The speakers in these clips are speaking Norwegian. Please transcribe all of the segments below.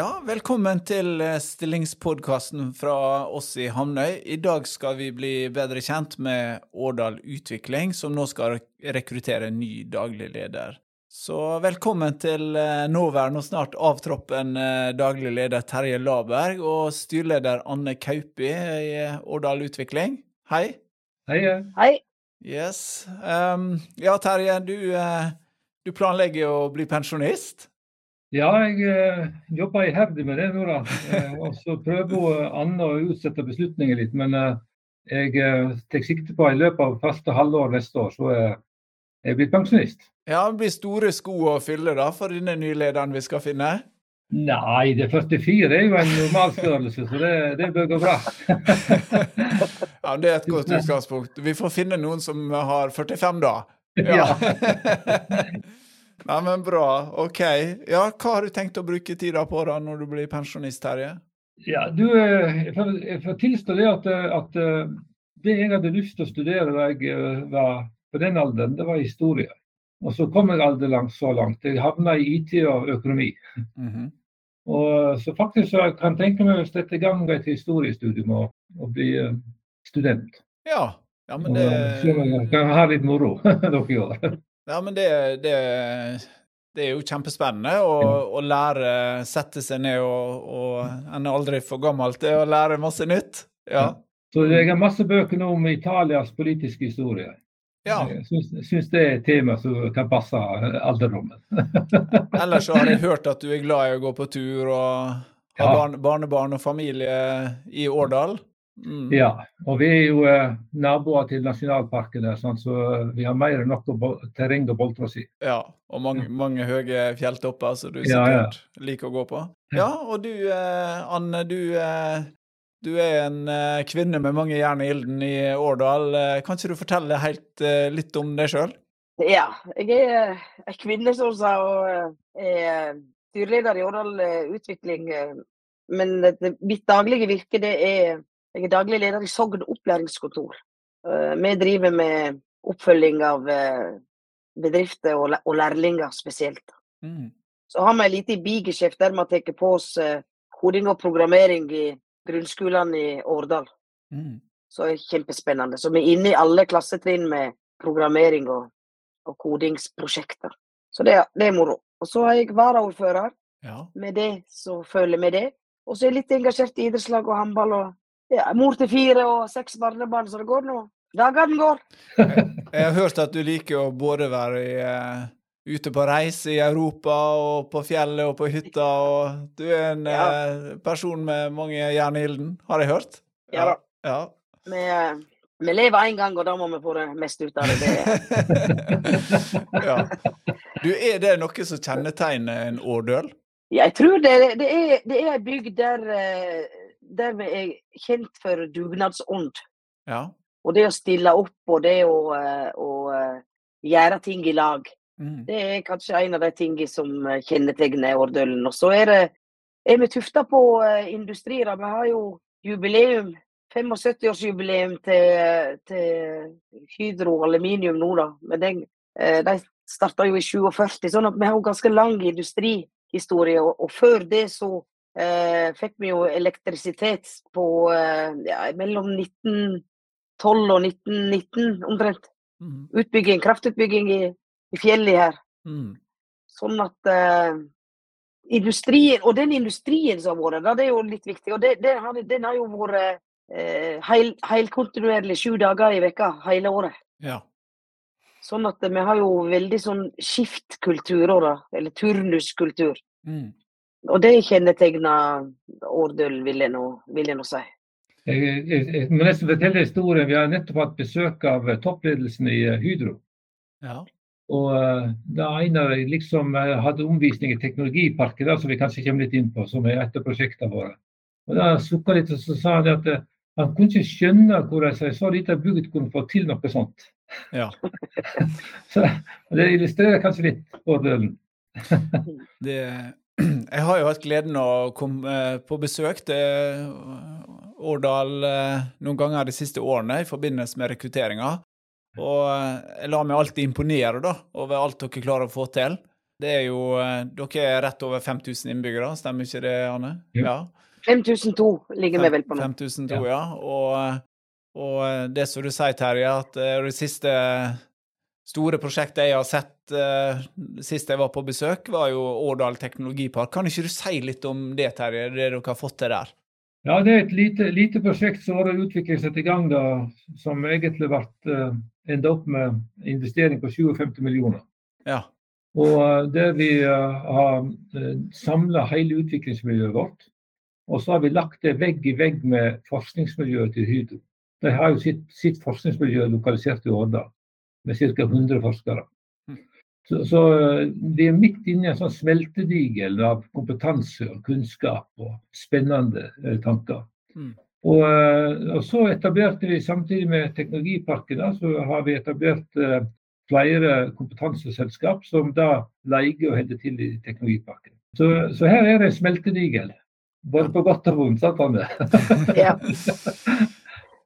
Ja, velkommen til eh, stillingspodkasten fra oss i Hamnøy. I dag skal vi bli bedre kjent med Årdal Utvikling, som nå skal rekruttere en ny daglig leder. Så velkommen til eh, nåværende og snart avtroppen eh, daglig leder Terje Laberg og styreleder Anne Kaupi i Årdal Utvikling. Hei. Hei. Hei. Yes. Um, ja, Terje, du, du planlegger å bli pensjonist? Ja, jeg eh, jobber iherdig med det nå, da. Eh, og så prøver Anne å utsette beslutninger litt. Men eh, jeg eh, tar sikte på i løpet av første halvår neste år, så er jeg blitt pensjonist. Ja, Det blir store sko å fylle da, for denne nye lederen vi skal finne? Nei, det 44 er jo en normalstørrelse, så det, det bør gå bra. ja, Det er et godt utgangspunkt. Vi får finne noen som har 45 da. Ja. Nei, men bra. OK. Ja, hva har du tenkt å bruke tida på da, når du blir pensjonist, Terje? Ja, du, eh, jeg får, tilstå det at, eh, at, eh, det jeg hadde lyst til å studere da jeg var på den alderen, det var historie. Og så kom jeg aldri langt så langt. Jeg havna i IT og økonomi. Mm -hmm. og, så faktisk så jeg kan tenke meg å sette i gang et historiestudium og, og bli student. Ja, ja men det... Og, så jeg kan ha litt moro dere år. Ja, men det, det, det er jo kjempespennende å, å, lære, sette seg ned og, og En er aldri for gammel til å lære masse nytt. Ja. Så jeg har masse bøker nå om Italias politiske historie. Ja. Jeg syns, syns det er et tema som kan passe alderdommen. Ellers så har jeg hørt at du er glad i å gå på tur og ha ja. barn, barnebarn og familie i Årdal. Mm. Ja, og vi er jo eh, naboer til nasjonalparkene, sånn, så vi har mer enn nok terreng å boltre oss i. Ja, og mange, mange høye fjelltopper som du sikkert ja, ja. liker å gå på. Ja, og du eh, Anne, du, eh, du er en eh, kvinne med mange jern i ilden i Årdal. Eh, kan ikke du fortelle helt eh, litt om deg sjøl? Ja, jeg er en kvinne, som sa, og er styreleder i Årdal Utvikling. Men mitt daglige virke det er jeg er daglig leder i Sogn opplæringskontor. Eh, vi driver med oppfølging av eh, bedrifter og lærlinger spesielt. Mm. Så har vi en liten bigeskjeft der vi tar på oss eh, koding og programmering i grunnskolene i Årdal. Mm. Så det er kjempespennende. Så vi er inne i alle klassetrinn med programmering og, og kodingsprosjekter. Så det, det, er moro. Og så er jeg varaordfører. Ja. Med det så følger vi det. Og så er jeg litt engasjert i idrettslag og håndball og ja, mor til fire og seks barnebarn, så det går nå. Dagene går. jeg har hørt at du liker å både være i, uh, ute på reise i Europa og på fjellet og på hytta. og Du er en ja. uh, person med mange jern i ilden, har jeg hørt? Ja da. Ja. Vi, uh, vi lever én gang, og da må vi få det mest ut av det. ja. Du, Er det noe som kjennetegner en årdøl? Jeg tror det, det er, det er en bygd der der vi er kjent for dugnadsånd. Ja. Og det å stille opp og det å, eh, å eh, gjøre ting i lag. Mm. Det er kanskje en av de tingene som eh, kjennetegner Årdølen. Og så er, det, er vi tufta på industri. Vi har jo jubileum, 75-årsjubileum til, til Hydro aluminium nå, da. Men den, de starta jo i 47, sånn at vi har jo ganske lang industrihistorie. Og, og før det så eh, fikk vi jo elektrisitet på eh, ja, mellom 1912 og 1919 omtrent. Mm. Utbygging, kraftutbygging i, i fjellet her. Mm. Sånn at eh, industrien, Og den industrien som har vært, det er jo litt viktig. og det, det har, Den har jo vært eh, heil, heilkontinuerlig sju dager i veka hele året. Ja. Sånn at vi har jo veldig sånn skiftkultur, eller turnuskultur. Mm. Og det kjennetegner Årdøl, vil jeg nå, vil jeg nå si. Jeg, jeg, jeg, må nesten fortelle historien. Vi har nettopp hatt besøk av toppledelsen i eh, Hydro. Ja. Og uh, da Einar liksom hadde omvisning i Teknologiparken, da, som vi kanskje kommer litt inn på, som er et av prosjektene våre. Og Da sukka litt og så sa han at han kunne ikke skjønne hvordan en så lita bygd kunne få til noe sånt. Ja. så Det illustrerer kanskje litt fordelen. det, jeg har jo hatt gleden av å komme eh, på besøk til Årdal eh, noen ganger de siste årene i forbindelse med rekrutteringa. Og eh, jeg lar meg alltid imponere da, over alt dere klarer å få til. Det er jo, Dere er rett over 5000 innbyggere, stemmer ikke det, Anne? Ja. 5002 ligger vi vel på nå. 5002, ja. Og, og det som du sier, Terje, at det siste store prosjektet jeg har sett uh, sist jeg var på besøk, var jo Årdal teknologipark. Kan ikke du si litt om det, Terje, det dere har fått til der? Ja, Det er et lite, lite prosjekt som har utviklet seg i gang, da, som egentlig ble uh, enda opp med investering på 57 millioner. Ja. Og uh, Der vi uh, har samla hele utviklingsmiljøet vårt. Og så har vi lagt det vegg i vegg med forskningsmiljøet til Hydro. De har jo sitt, sitt forskningsmiljø lokalisert i Årdal med ca. 100 forskere. Så, så, vi er midt inne i en sånn smeltedigel av kompetanse og kunnskap og spennende eh, tanker. Mm. Og, eh, og, så etablerte vi samtidig med Teknologiparken da, så har vi etablert eh, flere kompetanseselskap som da leier og holder til i Teknologiparken. Så, så, her er det en smeltedigel. Både på godt og vondt, sant Anne? ja.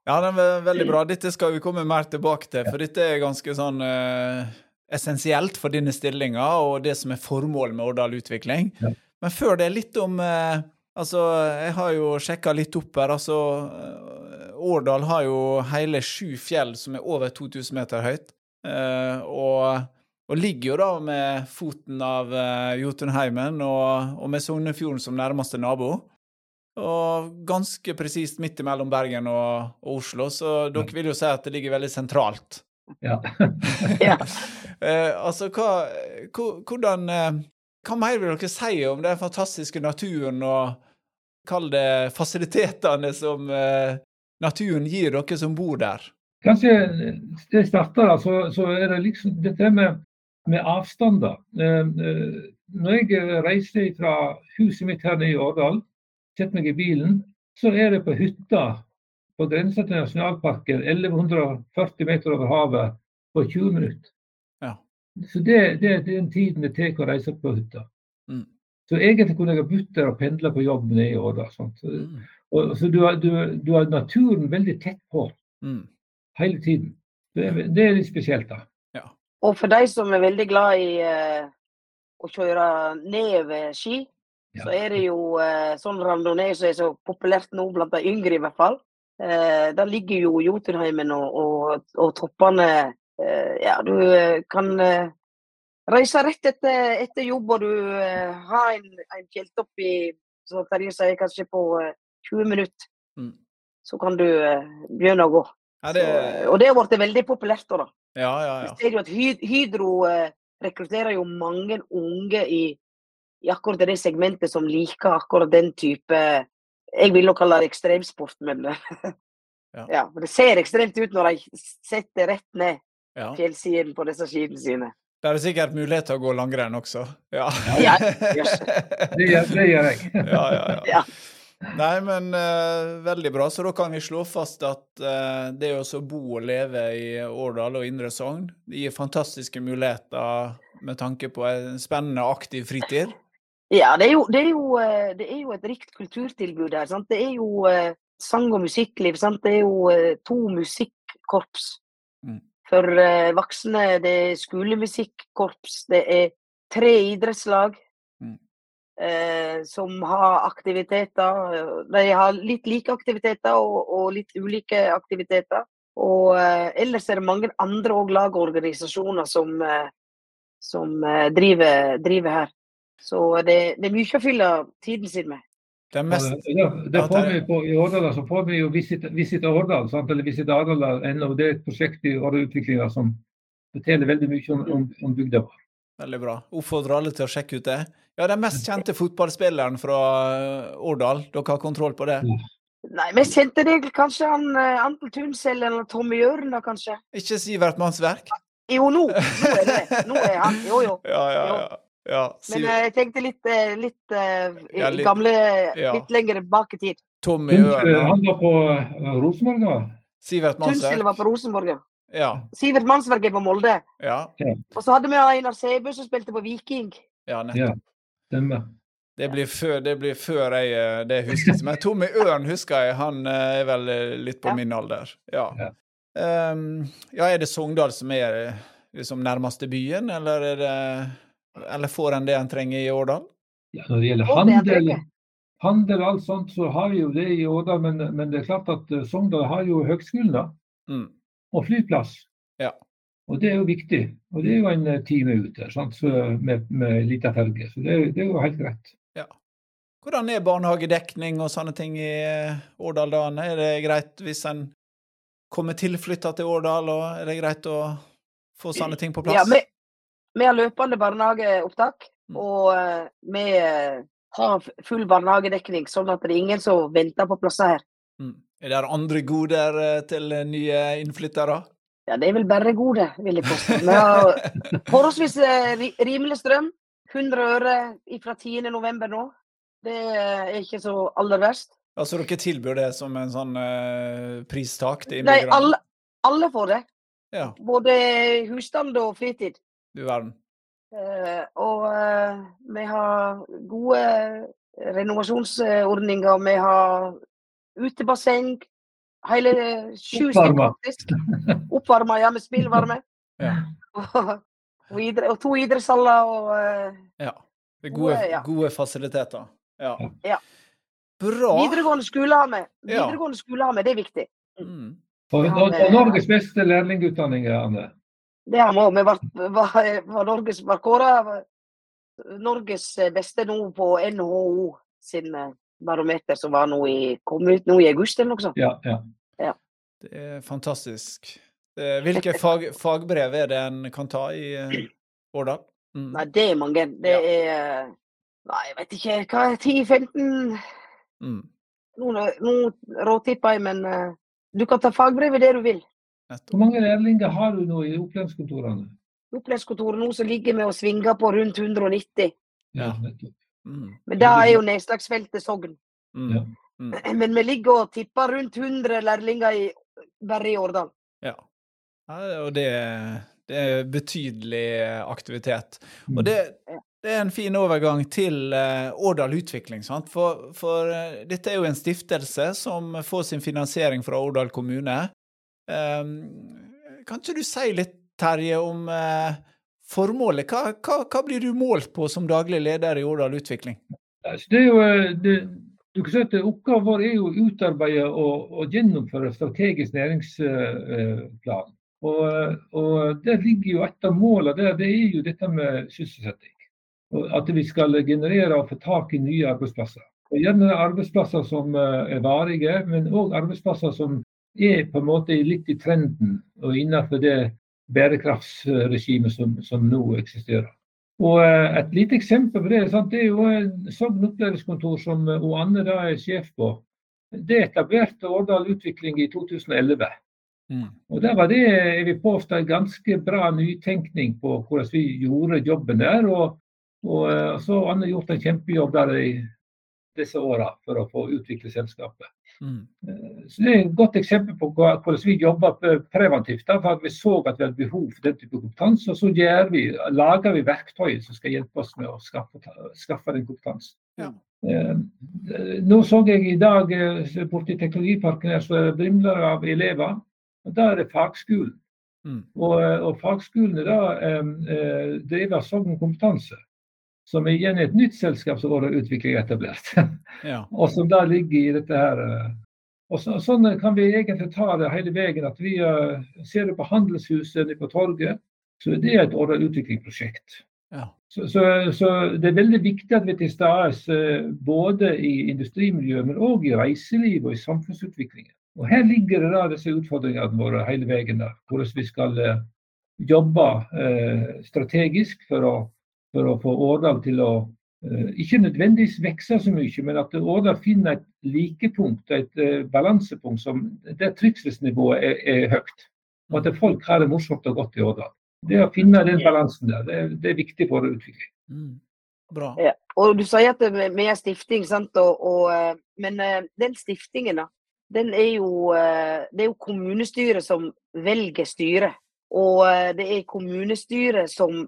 Ja, det er veldig bra. Dette skal vi komme mer tilbake til, for dette er ganske sånn uh, essensielt for dine stillinger og det som er formålet med Årdal Utvikling. Ja. Men før det, litt om uh, Altså, jeg har jo sjekka litt opp her. Altså, uh, Årdal har jo hele sju fjell som er over 2000 meter høyt. og, og ligger jo da med foten av Jotunheimen og, og med Sognefjorden som nærmeste nabo. Og ganske presist midt mellom Bergen og, og, Oslo, så dere vil jo si at det ligger veldig sentralt. Ja. ja. Eh, altså, hva, hvordan eh, Hva mer vil dere si om den fantastiske naturen og kall det fasilitetene som eh, naturen gir dere som bor der? Kanskje det starter da, så, så er det liksom dette med, med avstander. Når jeg reiser fra huset mitt her nede i Årdal setter meg i bilen, så er det på hytta på grensa til nasjonalparken 1140 meter over havet på 20 minutter. Ja. Så det, det, er den tiden det tar å reise på hytta. Mm. Så egentlig kunne jeg ha bodd der og pendla på jobb i Da, Så, mm. så du, har, du, du, har, naturen veldig tett på mm. hele tiden. Det det er, litt spesielt, da. Ja. Og for de som er veldig glad i uh, å kjøre nedover-ski, så er det jo eh, sånn randonee som er så populært nå blant de yngre, i hvert fall. Eh, der ligger jo Jotunheimen og, og, og toppene eh, Ja, du eh, kan reise rett etter, etter, jobb, og du har en, en fjelltopp i som Terje sier, kanskje på 20 minutter. Mm. Så kan du begynne å gå. Ja, det... så, og det har blitt veldig populært. da. Ja, ja, ja. Vi ser jo at Hydro rekrutterer jo mange unge i i akkurat det segmentet som liker akkurat den type Jeg vil nok kalle det ekstremsport, men ja. ja. Det ser ekstremt ut når de setter rett ned ja. fjellsiden på disse skiene sine. Det er sikkert mulighet til å gå langrenn også. Ja. ja yes. det, gjør, det, gjør, jeg. ja, ja, ja. Nei, men uh, veldig bra. Så da kan vi slå fast at uh, det å bo og leve i Årdal og Indre Sogn gir fantastiske muligheter med tanke på en spennende, aktiv fritid. Ja, det er, jo, det, er jo, eh, det er, jo, et rikt kulturtilbud her. Sant? Det er jo uh, sang- og musikkliv. Sant? Det er jo uh, to musikkorps mm. for voksne. Det er skolemusikkorps. Det er tre idrettslag mm. som har aktiviteter. De har litt like aktiviteter og, og litt ulike aktiviteter. Og ellers er det mange andre lag og organisasjoner som, som driver, driver her. Så det, det er mye å fylle tiden sin med. Det, mest... ja, det får vi på, I Årdal så får vi jo Visit, visit Årdal, sant? eller Visit Arendal ennå. Det er et prosjekt i Årdal-utviklinga som forteller veldig mye om, om, om bygda vår. Veldig bra. Oppfordrer alle til å sjekke ut det. Ja, Den mest kjente fotballspilleren fra Årdal, dere har kontroll på det? Nei, mest kjente det er kanskje han uh, Antel Tunsel eller Tommy Jørn, da kanskje. Ikke Sivert Mannsverk? Jo, nå, nå er det Nå er han Jo, jo. Ja, ja, ja. Ja, Men uh, jeg tenkte litt, uh, litt, uh, ja, litt gamle ja. Litt lenger bak i tid. Tommy Ørn Han var på Rosenborg, da? Sivert Mansverk. Var på Rosenborg, ja. ja. Sivert Mansverk er på Molde. Ja. Og så hadde vi Einar Sæbø som spilte på Viking. Ja, nettopp. Ja, det blir, før, det blir før jeg det husker. Men Tommy Ørn husker jeg. Han er vel litt på ja. min alder. Ja. Ja. Um, ja. er det Sogndal som er liksom nærmeste byen, eller er det Eller får en det en trenger i Årdal? Ja, når det gjelder handel, handel og alt sånt, så har vi jo det i Årdal. Men, men, det er klart at eh, Sogndal har jo høgskolen, da. Mm. Og flyplass. Ja. Og det er jo viktig. Og det er jo en eh, time ut der, sant? Så med, med lita ferge. Så det, det, er jo helt greit. Ja. Hvordan er barnehagedekning og sånne ting i eh, Årdal da? Er det greit hvis en kommer tilflytta til Årdal, og er det greit å få sånne ting på plass? Ja, vi, vi har løpende barnehageopptak. Mm. Og uh, vi har full barnehagedekning, sånn at det er ingen som venter på plasser her. Mm. Er det andre goder uh, til nye innflyttere? Ja, det er vel bare gode, vil jeg påstå. Vi har forholdsvis uh, rimelig strøm. 100 øre fra 10. november nå. Det er ikke så aller verst. Altså dere tilbyr det som en sånn pristak til innbyggerne? Nei, alle, alle får det. Ja. Både husstand og fritid. Du verden. Eh, og eh, vi har gode renovasjonsordninger. Vi har utebasseng. Hele sju stykker. Oppvarma, ja, med spillvarme. Ja. Og, og, idre, og, to idrettshaller og uh, Ja. Gode, gode, ja. gode fasiliteter. Ja. ja. Bra. Videregående skole har vi. Videregående skole har vi, det er viktig. Mm. Og, og, Norges beste lærlingutdanning, Anne? Det har vi. Vi var, var, var Norges var kåra Norges beste nå på NHO sin eh, barometer, som var nå i, kom ut nå i august eller noe sånt. Ja, ja. ja. Det er fantastisk. Hvilke fag, fagbrev er det en kan ta i år Årdal? Mm. Nei, det er mange. Det ja. er Nei, jeg vet ikke. Hva er 10-15? Mm. Nå, nå råtipper jeg, men uh, du kan ta fagbrev i det du vil. Hvor mange lærlinger har du nå i opplæringskontorene? Opplæringskontoret nå så ligger vi og svinger på rundt 190. Ja, mm. Men da er jo nedslagsfeltet Sogn. Mm. Mm. Men vi ligger og tipper rundt 100 lærlinger i, bare i Årdal. Ja. ja og det, det, er betydelig aktivitet. Og mm. det, det er en fin overgang til uh, Årdal Utvikling. Sant? For, for uh, dette er jo en stiftelse som får sin finansiering fra Årdal kommune. Um, kan ikke du si litt, Terje, om uh, formålet? Hva, hva, hva, blir du målt på som daglig leder i Årdal Utvikling? Det er jo, eh, det, du kan si at Oppgaven vår er å utarbeide og, og gjennomføre strategisk næringsplan. Og, og Der ligger jo et av målene der, det er jo dette med sysselsetting. At vi skal generere og få tak i nye arbeidsplasser. Og Gjerne arbeidsplasser som eh, er varige, men òg arbeidsplasser som er på en måte litt i trenden og innenfor det bærekraftsregimet som, som nå eksisterer. Og eh, Et lite eksempel på det, sant? det er jo Sogn opplæringskontor som eh, Anne da er sjef på. Det etablerte Årdal Utvikling i 2011. Mm. Og Der var det jeg vil påstå, en ganske bra nytenkning på hvordan vi gjorde jobben der. Og, og eh, så har Anne gjort en kjempejobb der i disse åra for å få utvikle selskapet. Mm. Eh, så Det er et godt eksempel på hvordan vi jobber preventivt. Da, for at Vi så at vi hadde behov for den type kompetanse, og så vi, lager vi verktøy som skal hjelpe oss med å skaffe, skaffe den kompetansen. Ja. Eh, nå så jeg i dag eh, borti Teknologiparken her, så brimler av elever. og Da er det fagskolen. Mm. Og, og fagskolene da eh, driver Sogn kompetanse som igjen er et nytt selskap som vår utvikling er etablert. Ja. og som da ligger i dette her. Eh, og så, Sånn kan vi egentlig ta det hele veien. at Vi uh, ser du på Handelshuset på torget, så det er et årlig utviklingsprosjekt. Ja. Så, så, så, det er veldig viktig at vi er til stede uh, både i industrimiljøet, men òg i reiselivet og i samfunnsutviklingen. Og Her ligger det da disse utfordringene våre hele veien. der, Hvordan vi skal jobbe strategisk for å for å få Årdal til å uh, ikke nødvendigvis vokse så mye, men at Årdal finner et likepunkt, et uh, balansepunkt som, der trivselsnivået er, er, høyt. Og at folk har det morsomt og godt i Årdal. Det å finne den balansen der, det, det er viktig for utvikling. Mm. Bra. Ja. Og du sier at vi er stifting, sant? Og, og, men den stiftingen, da, den er jo, det er jo kommunestyret som velger styret. Og det er kommunestyret som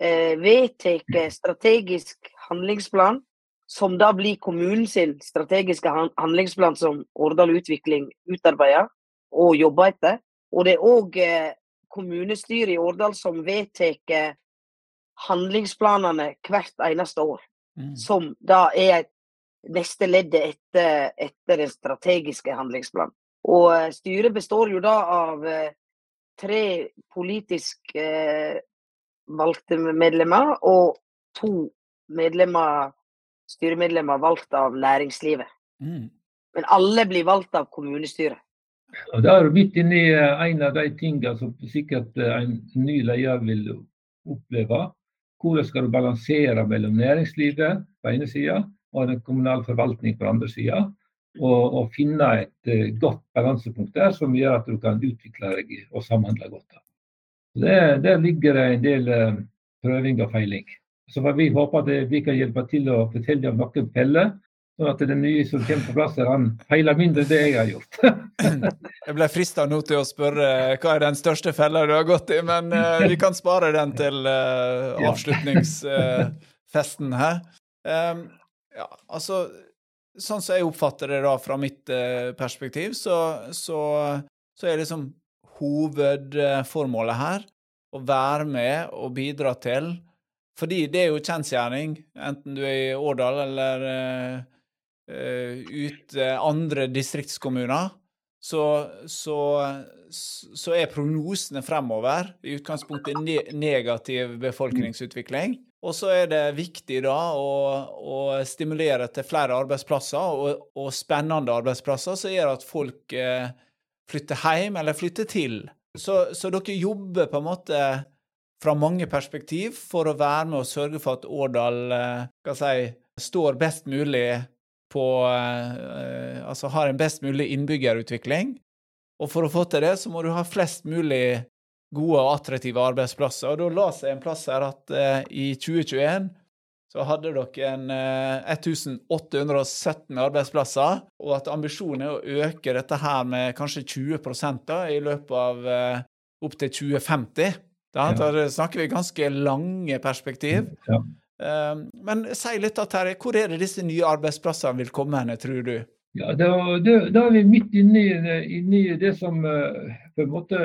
eh, vedtar strategisk handlingsplan, som da blir kommunen sin strategiske handlingsplan som Årdal Utvikling utarbeider og jobber etter. Og det er òg eh, kommunestyret i Årdal som vedtar handlingsplanene hvert eneste år. Mm. Som da er neste leddet etter, etter, den strategiske handlingsplanen. Og eh, styret består jo da av eh, tre politisk eh, valgte medlemmer og to medlemmer, styremedlemmer valgt av næringslivet. Mm. Men alle blir valgt av kommunestyret. Og Da er du midt inne i eh, en av de tingene som sikkert eh, en ny leder vil oppleve. Hvordan skal du balansere mellom næringslivet på ene sida og den kommunale forvaltning på den andre sida. Og, og, finne et uh, godt balansepunkt der som gjør at du kan utvikle deg og samhandle godt. Det, der ligger det en del uh, prøving og feiling. Så Vi håper at vi kan hjelpe til å fortelle om noen feller Sånn at den nye som kommer på plass, han feiler mindre enn det jeg har gjort. jeg ble frista nå til å spørre hva er den største fella du har gått i, men uh, vi kan spare den til uh, avslutningsfesten her. Um, ja, altså, sånn som jeg oppfatter det da fra mitt perspektiv, så, så, så er liksom hovedformålet her å være med og bidra til fordi det er jo kjensgjerning, enten du er i Årdal eller uh, ut andre distriktskommuner, så, så, så, er prognosene fremover i utgangspunktet ne negativ befolkningsutvikling. Og så er det viktig da å, å stimulere til flere arbeidsplasser, og, og, spennende arbeidsplasser, som gjør at folk eh, flytter hjem eller flytte til. Så, så, dere jobber på en måte fra mange perspektiv for å være med og sørge for at Årdal eh, si, står best mulig på eh, Altså har en best mulig innbyggerutvikling. Og for å få til det, så må du ha flest mulig gode og attraktive arbeidsplasser. Og da la seg en plass her at eh, i 2021 så hadde dere en eh, 1817 arbeidsplasser, og at ambisjonen er å øke dette her med kanskje 20 da, i løpet av eh, opp til 2050. Da, ja. da snakker vi ganske lange perspektiv. Ja. Eh, men si litt, Terje, hvor er det disse nye arbeidsplassene vil komme henne, tror du? Ja, da, da, er vi midt inne i, det som uh, på en måte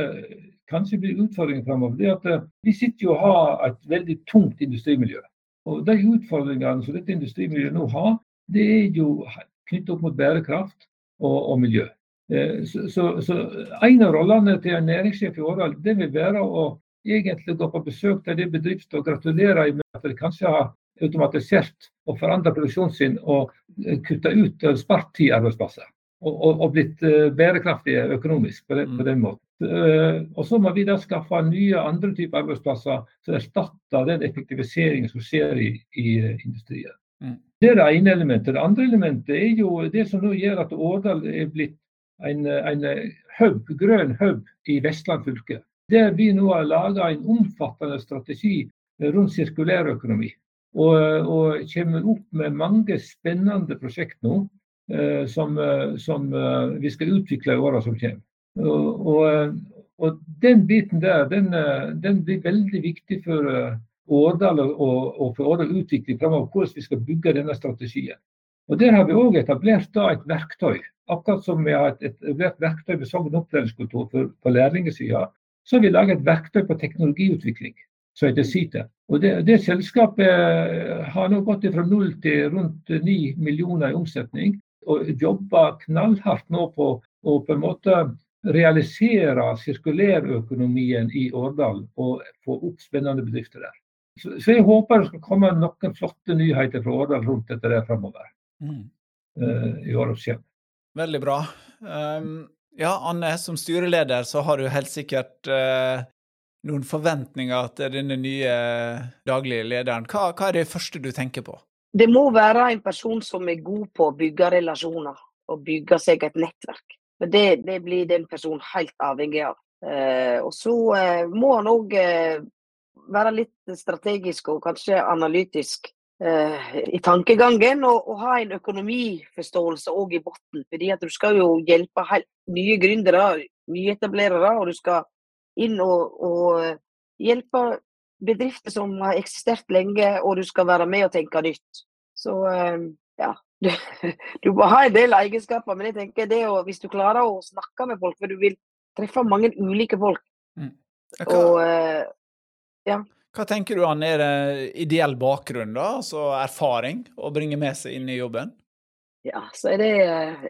kanskje blir utfordringen at uh, Vi sitter jo og har et veldig tungt industrimiljø. Og De utfordringene som dette industrimiljøet nå har, det er jo knyttet opp mot bærekraft og, og miljø. Uh, så, så, så, En av rollene til en næringssjef i Årdal det vil være å egentlig gå på besøk til de bedriftet og gratulere med at de kanskje har automatisert og forandret produksjonen sin og kuttet kutta ut og spart ti arbeidsplasser. Og, og, og, blitt bærekraftige økonomisk på den, på den måten. Uh, og så må vi da skaffe nye andre typer arbeidsplasser som erstatter den effektiviseringen som skjer i, i industrien. Mm. Det er det ene elementet. Det andre elementet er jo det som nå gjør at Årdal er blitt en, en hub, grønn hub i Vestland fylke der vi nå har laga en omfattende strategi rundt sirkulærøkonomi. Og, og kommer opp med mange spennende prosjekt nå eh, som, eh, som, eh, vi skal utvikle i åra som kommer. Og, og, og, den biten der den, eh, den, blir veldig viktig for Årdal og, og for Årdal utvikling fremover, hvordan vi skal bygge denne strategien. Og Der har vi òg etablert da, et verktøy. Akkurat som vi har et verktøy ved Sogn opplæringskontor for, for lærlingsida, så har vi laget et verktøy på teknologiutvikling som heter CITE. Og det, det, selskapet eh, har nå gått fra null til rundt ni millioner i omsetning. Og jobber knallhardt nå på å på en måte realisere sirkulærøkonomien i Årdal og få opp spennende bedrifter der. Så, så, jeg håper det skal komme noen flotte nyheter fra Årdal rundt dette der fremover. Mm. Uh, i året som kommer. Veldig bra. Um, ja, Anne, som styreleder så har du helt sikkert uh, noen forventninger til denne nye daglige lederen. Hva, hva, er det første du tenker på? Det må være en person som er god på å bygge relasjoner og bygge seg et nettverk. Det, det blir den personen helt avhengig av. Eh, og så eh, må han òg være litt strategisk og kanskje analytisk uh, i tankegangen og, og, ha en økonomiforståelse òg i bunnen. Fordi at du skal jo hjelpe nye gründere, nyetablerere, og du skal inn og, og hjelpe bedrifter som har eksistert lenge, og du skal være med og tenke nytt. Så ja, du, du må ha en del egenskaper, men jeg tenker det å, hvis du klarer å snakke med folk, for du vil treffe mange ulike folk. Mm. Hva, og ja. Hva tenker du an er det ideell bakgrunn, da? Altså erfaring å bringe med seg inn i jobben? Ja, så er det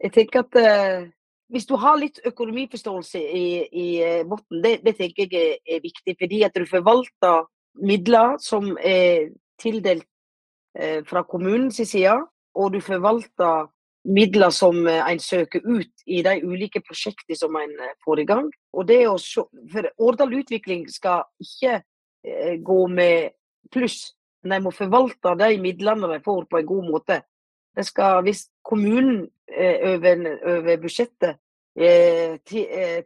Jeg tenker at uh, hvis du har litt økonomiforståelse i, i bunnen, det, det, tenker jeg er, viktig. Fordi at du forvalter midler som er tildelt uh, fra kommunens side, og du forvalter midler som en søker ut i de ulike prosjektene som en får i gang. Og det å se, for Årdal Utvikling skal ikke Eh, gå med pluss. Men de må forvalte de midlene de får på en god måte. Det skal, hvis kommunen eh, over, over, budsjettet eh,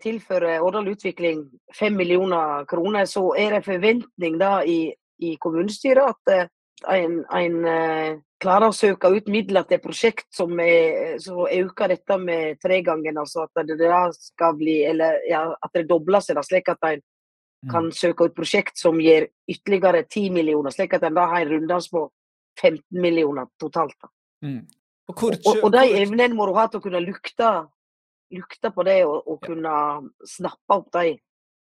tilfører Årdal Utvikling 5 millioner kroner, så er det forventning da i, i kommunestyret at en, en klarer å søke ut midler til prosjekt som, er, som øker dette med tregangen. Altså at det da skal bli, eller ja, at det dobler seg, da, slik at en kan mm. søke ut prosjekt som gir ytterligere 10 millioner, slik at en da har en runddans på 15 millioner totalt. Mm. Og, hvor, og, og, de evnene må du ha til å kunne lukte, lukte på det og, og, kunne snappe opp de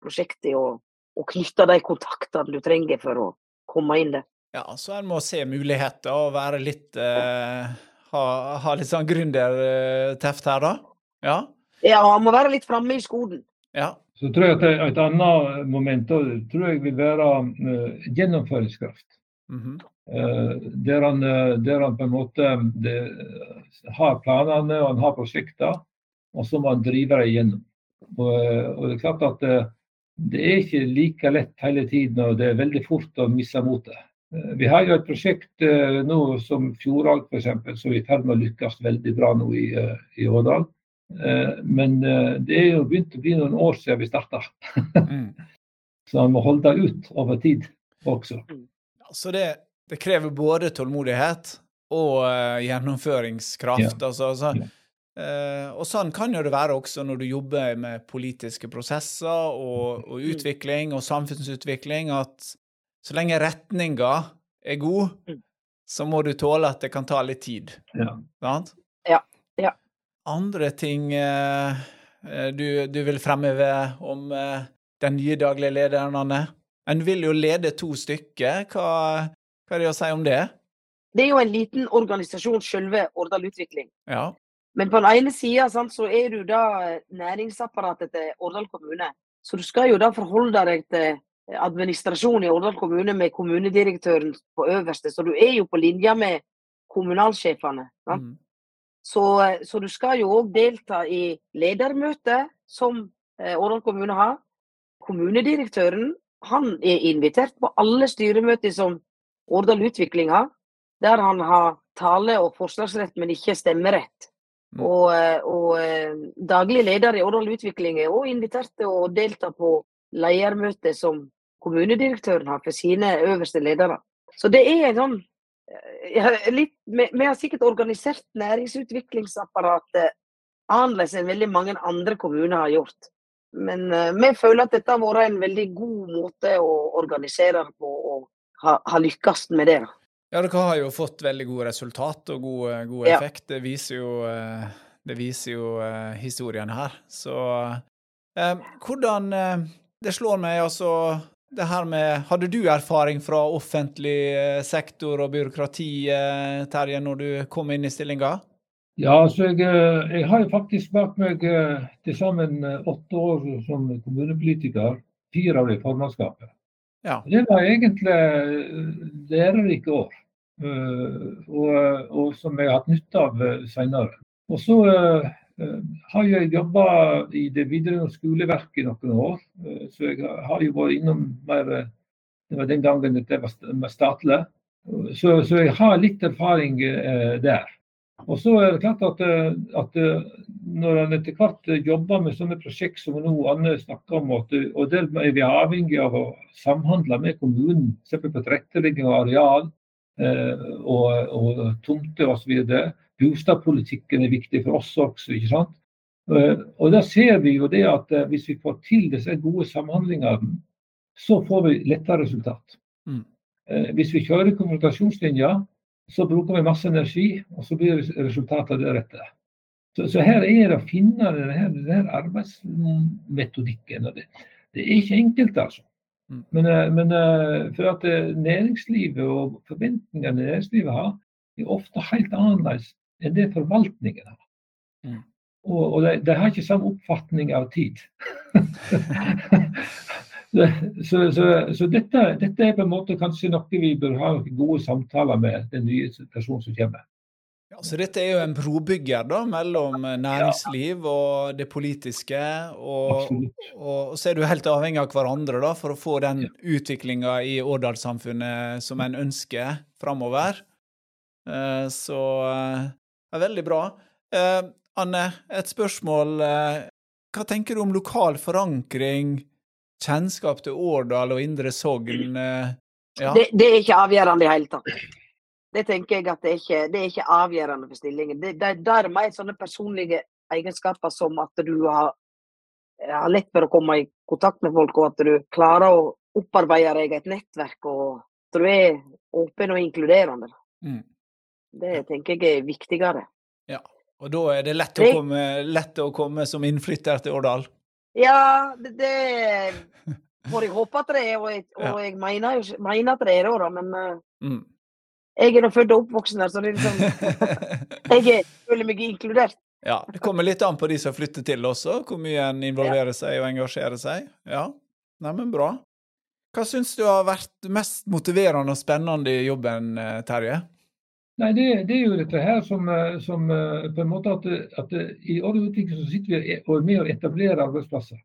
prosjektene og, og knytte de kontaktene du trenger for å komme inn der. Ja, så en må se muligheter og være litt eh, ha, ha, litt sånn gründerteft her, da? Ja, ja han må være litt framme i skolen. Ja, så tror jeg at Et annet moment tror jeg vil være uh, gjennomføringskraft. Mm -hmm. uh, der, han, uh, der, han, på en måte de, har planene og han har prosjekter, og så må han drive dem igjennom. Og, og, det er klart at det er ikke like lett hele tiden, og det er veldig fort å miste motet. Vi har jo et prosjekt nå som Fjordalg f.eks., som er i ferd med å lykkes veldig bra nå i, i Årdal. Eh, men eh, det er jo begynt å bli noen år siden vi starta. Mm. Så man må holde ut over tid også. Mm. Så det, det krever både tålmodighet og gjennomføringskraft. Ja. Altså, altså, ja. og sånn kan jo det være også når du jobber med politiske prosesser og, og mm. utvikling og samfunnsutvikling, at så lenge retninga er god, så må du tåle at det kan ta litt tid. Ja. Sant? andre ting eh, eh, du, du, vil fremheve om eh, den nye daglige lederen, Anne? En vil jo lede to stykker. Hva, hva, er det å si om det? Det er jo en liten organisasjon, selve Årdal Utvikling. Ja. Men på den ene sida så er du da næringsapparatet til Årdal kommune. Så du skal jo da forholde deg til administrasjonen i Årdal kommune med kommunedirektøren på øverste. Så du er jo på linje med kommunalsjefene. Mm. Så, så, du skal jo òg delta i ledermøtet som eh, Årdal kommune har. Kommunedirektøren han er invitert på alle styremøter som Årdal Utvikling har, der han har tale- og forslagsrett, men ikke stemmerett. Mm. Og, eh, og, eh, daglig leder i Årdal Utvikling er òg invitert til å delta på ledermøtet som kommunedirektøren har for sine øverste ledere. Så det er en sånn litt, vi, vi, har sikkert organisert næringsutviklingsapparatet annerledes enn veldig mange andre kommuner har gjort. Men uh, vi føler at dette har vært en veldig god måte å organisere det på, og ha, ha lykkes med det. Ja, dere har jo fått veldig gode resultat og god, eh, god effekt. Ja. Det viser jo, uh, det viser jo uh, historien her. Så hvordan Det slår meg altså det her med Hadde du erfaring fra offentlig eh, sektor og byråkrati, eh, Terje, når du kom inn i stillinga? Ja, altså jeg, eh, jeg har faktisk bak meg til sammen åtte år som kommunepolitiker. Fire av det i formannskapet. Ja. Det var egentlig lærerike år, og, og, som jeg har hatt nytte av senere. Og så har jeg jobba i det videregående skoleverket i noen år, eh, så jeg har jo vært innom mer eh, Det var den gangen det var statlig. Så, så, jeg har litt erfaring der. Og så er det klart at, at når en etter hvert jobber med sånne prosjekt som nå Anne snakker om, og der er vi avhengig av å samhandle med kommunen, f.eks. på tilrettelegging av areal, og, og tomter osv. Bostadpolitikken er viktig for oss også. ikke sant? Og da ser vi jo det at hvis vi får til disse gode samhandlingene, så får vi lettere resultat. Mm. Hvis vi kjører konfrontasjonslinja, så bruker vi masse energi, og så blir resultatet deretter. Så, så, her er det å finne denne, denne arbeidsmetodikken. og det, det, er ikke enkelt, altså. Mm. Men, eh, men, eh, for at eh, næringslivet og forventningene næringslivet har, er ofte helt annerledes enn det forvaltningen har. Mm. Og, og de, de, har ikke samme oppfatning av tid. Så, så, så dette, dette, er på en måte kanskje noe vi bør ha gode samtaler med den nye personen som kommer. Ja, så dette er jo en brobygger da, mellom næringsliv og det politiske. Og, og, så er du helt avhengig av hverandre da, for å få den utviklinga i Årdalssamfunnet som en ønsker framover. Eh, så det eh, er veldig bra. Eh, Anne, et spørsmål. Hva tenker du om lokal forankring? kjennskap til Årdal og Indre Sogn? Eh, ja. Det, det, er ikke avgjørende i hele tatt. Det tenker jeg at det er ikke, det er ikke avgjørende for stillingen. Det, det, det er mer sånne personlige egenskaper som at du har, har, lett for å komme i kontakt med folk, og at du klarer å opparbeide deg et nettverk, og at du er åpen og inkluderende. Mm. Det tenker jeg er viktigere. Ja, og da er det lett å komme, lett å komme som innflytter til Årdal? Ja, det, det får jeg håpe at det er, og jeg, og jeg mener, mener, at det er det, men uh, mm. Jeg er nå født og oppvoksen der, så det er liksom Jeg føler meg inkludert. Ja, Det kommer litt an på de som flytter til også, hvor mye en involverer ja. seg og engasjerer seg. Ja, Neimen, bra. Hva syns du har vært mest motiverende og spennende i jobben, eh, Terje? Nei, det, det, er jo dette her som, eh, som eh, på en måte at, at i alle utvikling så sitter vi og er med å etablere arbeidsplasser.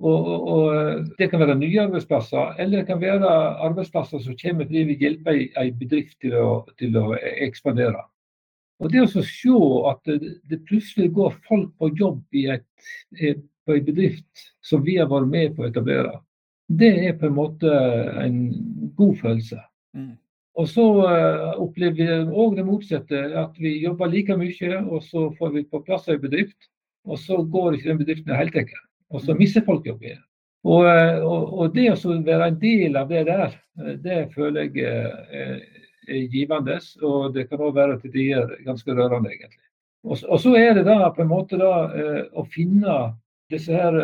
Og, og, og, Det kan være nye arbeidsplasser, eller det kan være arbeidsplasser som kommer fordi vi hjelper en bedrift til å, til å ekspandere. Og Det å se at det, det, plutselig går folk på jobb i et, på en bedrift som vi har vært med på å etablere, det er på en måte en god følelse. Mm. Og så uh, opplever vi òg det motsatte, at vi jobber like mye, og så får vi på plass en bedrift, og så går ikke den bedriften i hele tatt. Og så mister folk jobben. Og, uh, og, og, det å være en del av det der, eh, det føler jeg er, er givende. Og det kan òg være til tider ganske rørende, egentlig. Og, og, så er det da på en måte da uh, å finne disse her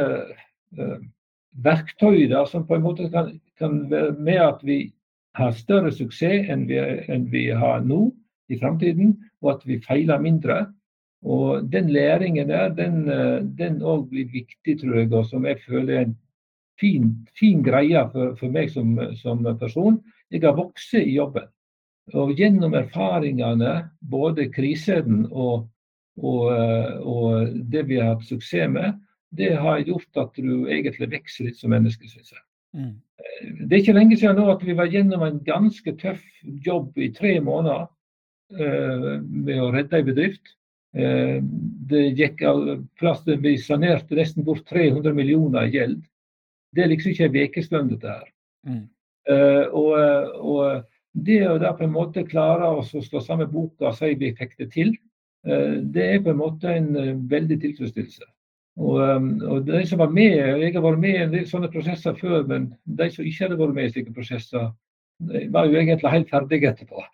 verktøyene da, som på en måte kan, kan være med at vi har større suksess enn vi, enn vi har nå i framtiden, og at vi feiler mindre. Og Den læringen der, den òg blir viktig, tror jeg, og som jeg føler er en fin, fin greie for, for meg som, som, person. Jeg har vokst i jobben. Og gjennom erfaringene, både krisen og, og, og, det vi har hatt suksess med, det har gjort at du egentlig vokser litt som menneske, syns jeg. Mm. Det er ikke lenge siden nå at vi var gjennom en ganske tøff jobb i tre måneder uh, med å redde en bedrift. Uh, det gikk av plass vi sanerte nesten bort 300 millioner i gjeld. Det er liksom ikke en ukeslønn, dette her. Mm. Uh, og, og, det å da på en måte klare å stå sammen boka og si vi fikk det til, det er på en måte en veldig tilfredsstillelse. Og, um, og, de som var med, Jeg har vært med i en del sånne prosesser før, men de som ikke hadde vært med i slike prosesser, var jo egentlig helt ferdige etterpå.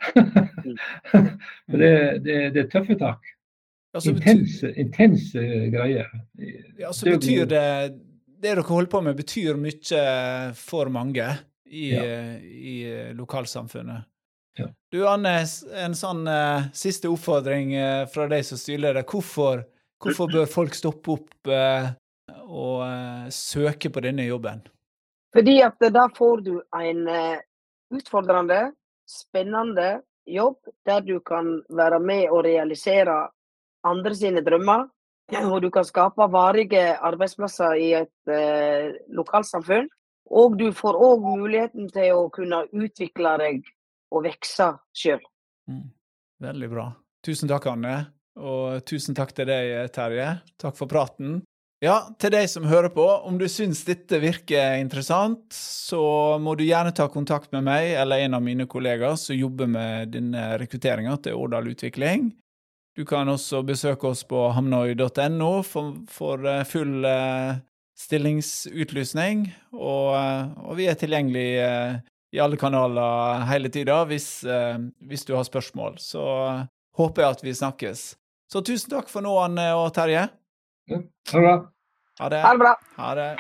For det, det, det, er tøffe tak. Altså, intense, intense greier. Ja, så betyr det Det dere holder på med, betyr mye for mange i, ja. i lokalsamfunnet. Ja. Du Anne, en sånn uh, siste oppfordring uh, fra deg som styrer det. Hvorfor Hvorfor bør folk stoppe opp uh, og søke på denne jobben? Fordi at da får du en utfordrende, spennende jobb der du kan være med og realisere andre sine drømmer. Og du kan skape varige arbeidsplasser i et eh, lokalsamfunn. Og du får òg muligheten til å kunne utvikle deg og vokse sjøl. Mm. Veldig bra. Tusen takk, Anne. Og tusen takk til deg, Terje. Takk for praten. Ja, til deg som hører på, om du syns dette virker interessant, så må du gjerne ta kontakt med meg eller en av mine kollegaer som jobber med denne rekrutteringa til Årdal Utvikling. Du kan også besøke oss på hamnøy.no for, for, eh, full uh, stillingsutlysning, og, uh, og, vi er tilgjengelig uh, i alle kanaler hele tida hvis, hvis, du har spørsmål. Så håper jeg at vi snakkes. Så tusen takk for nå, Anne og Terje. Ha det bra. Ha det. Ha det bra. Ha det.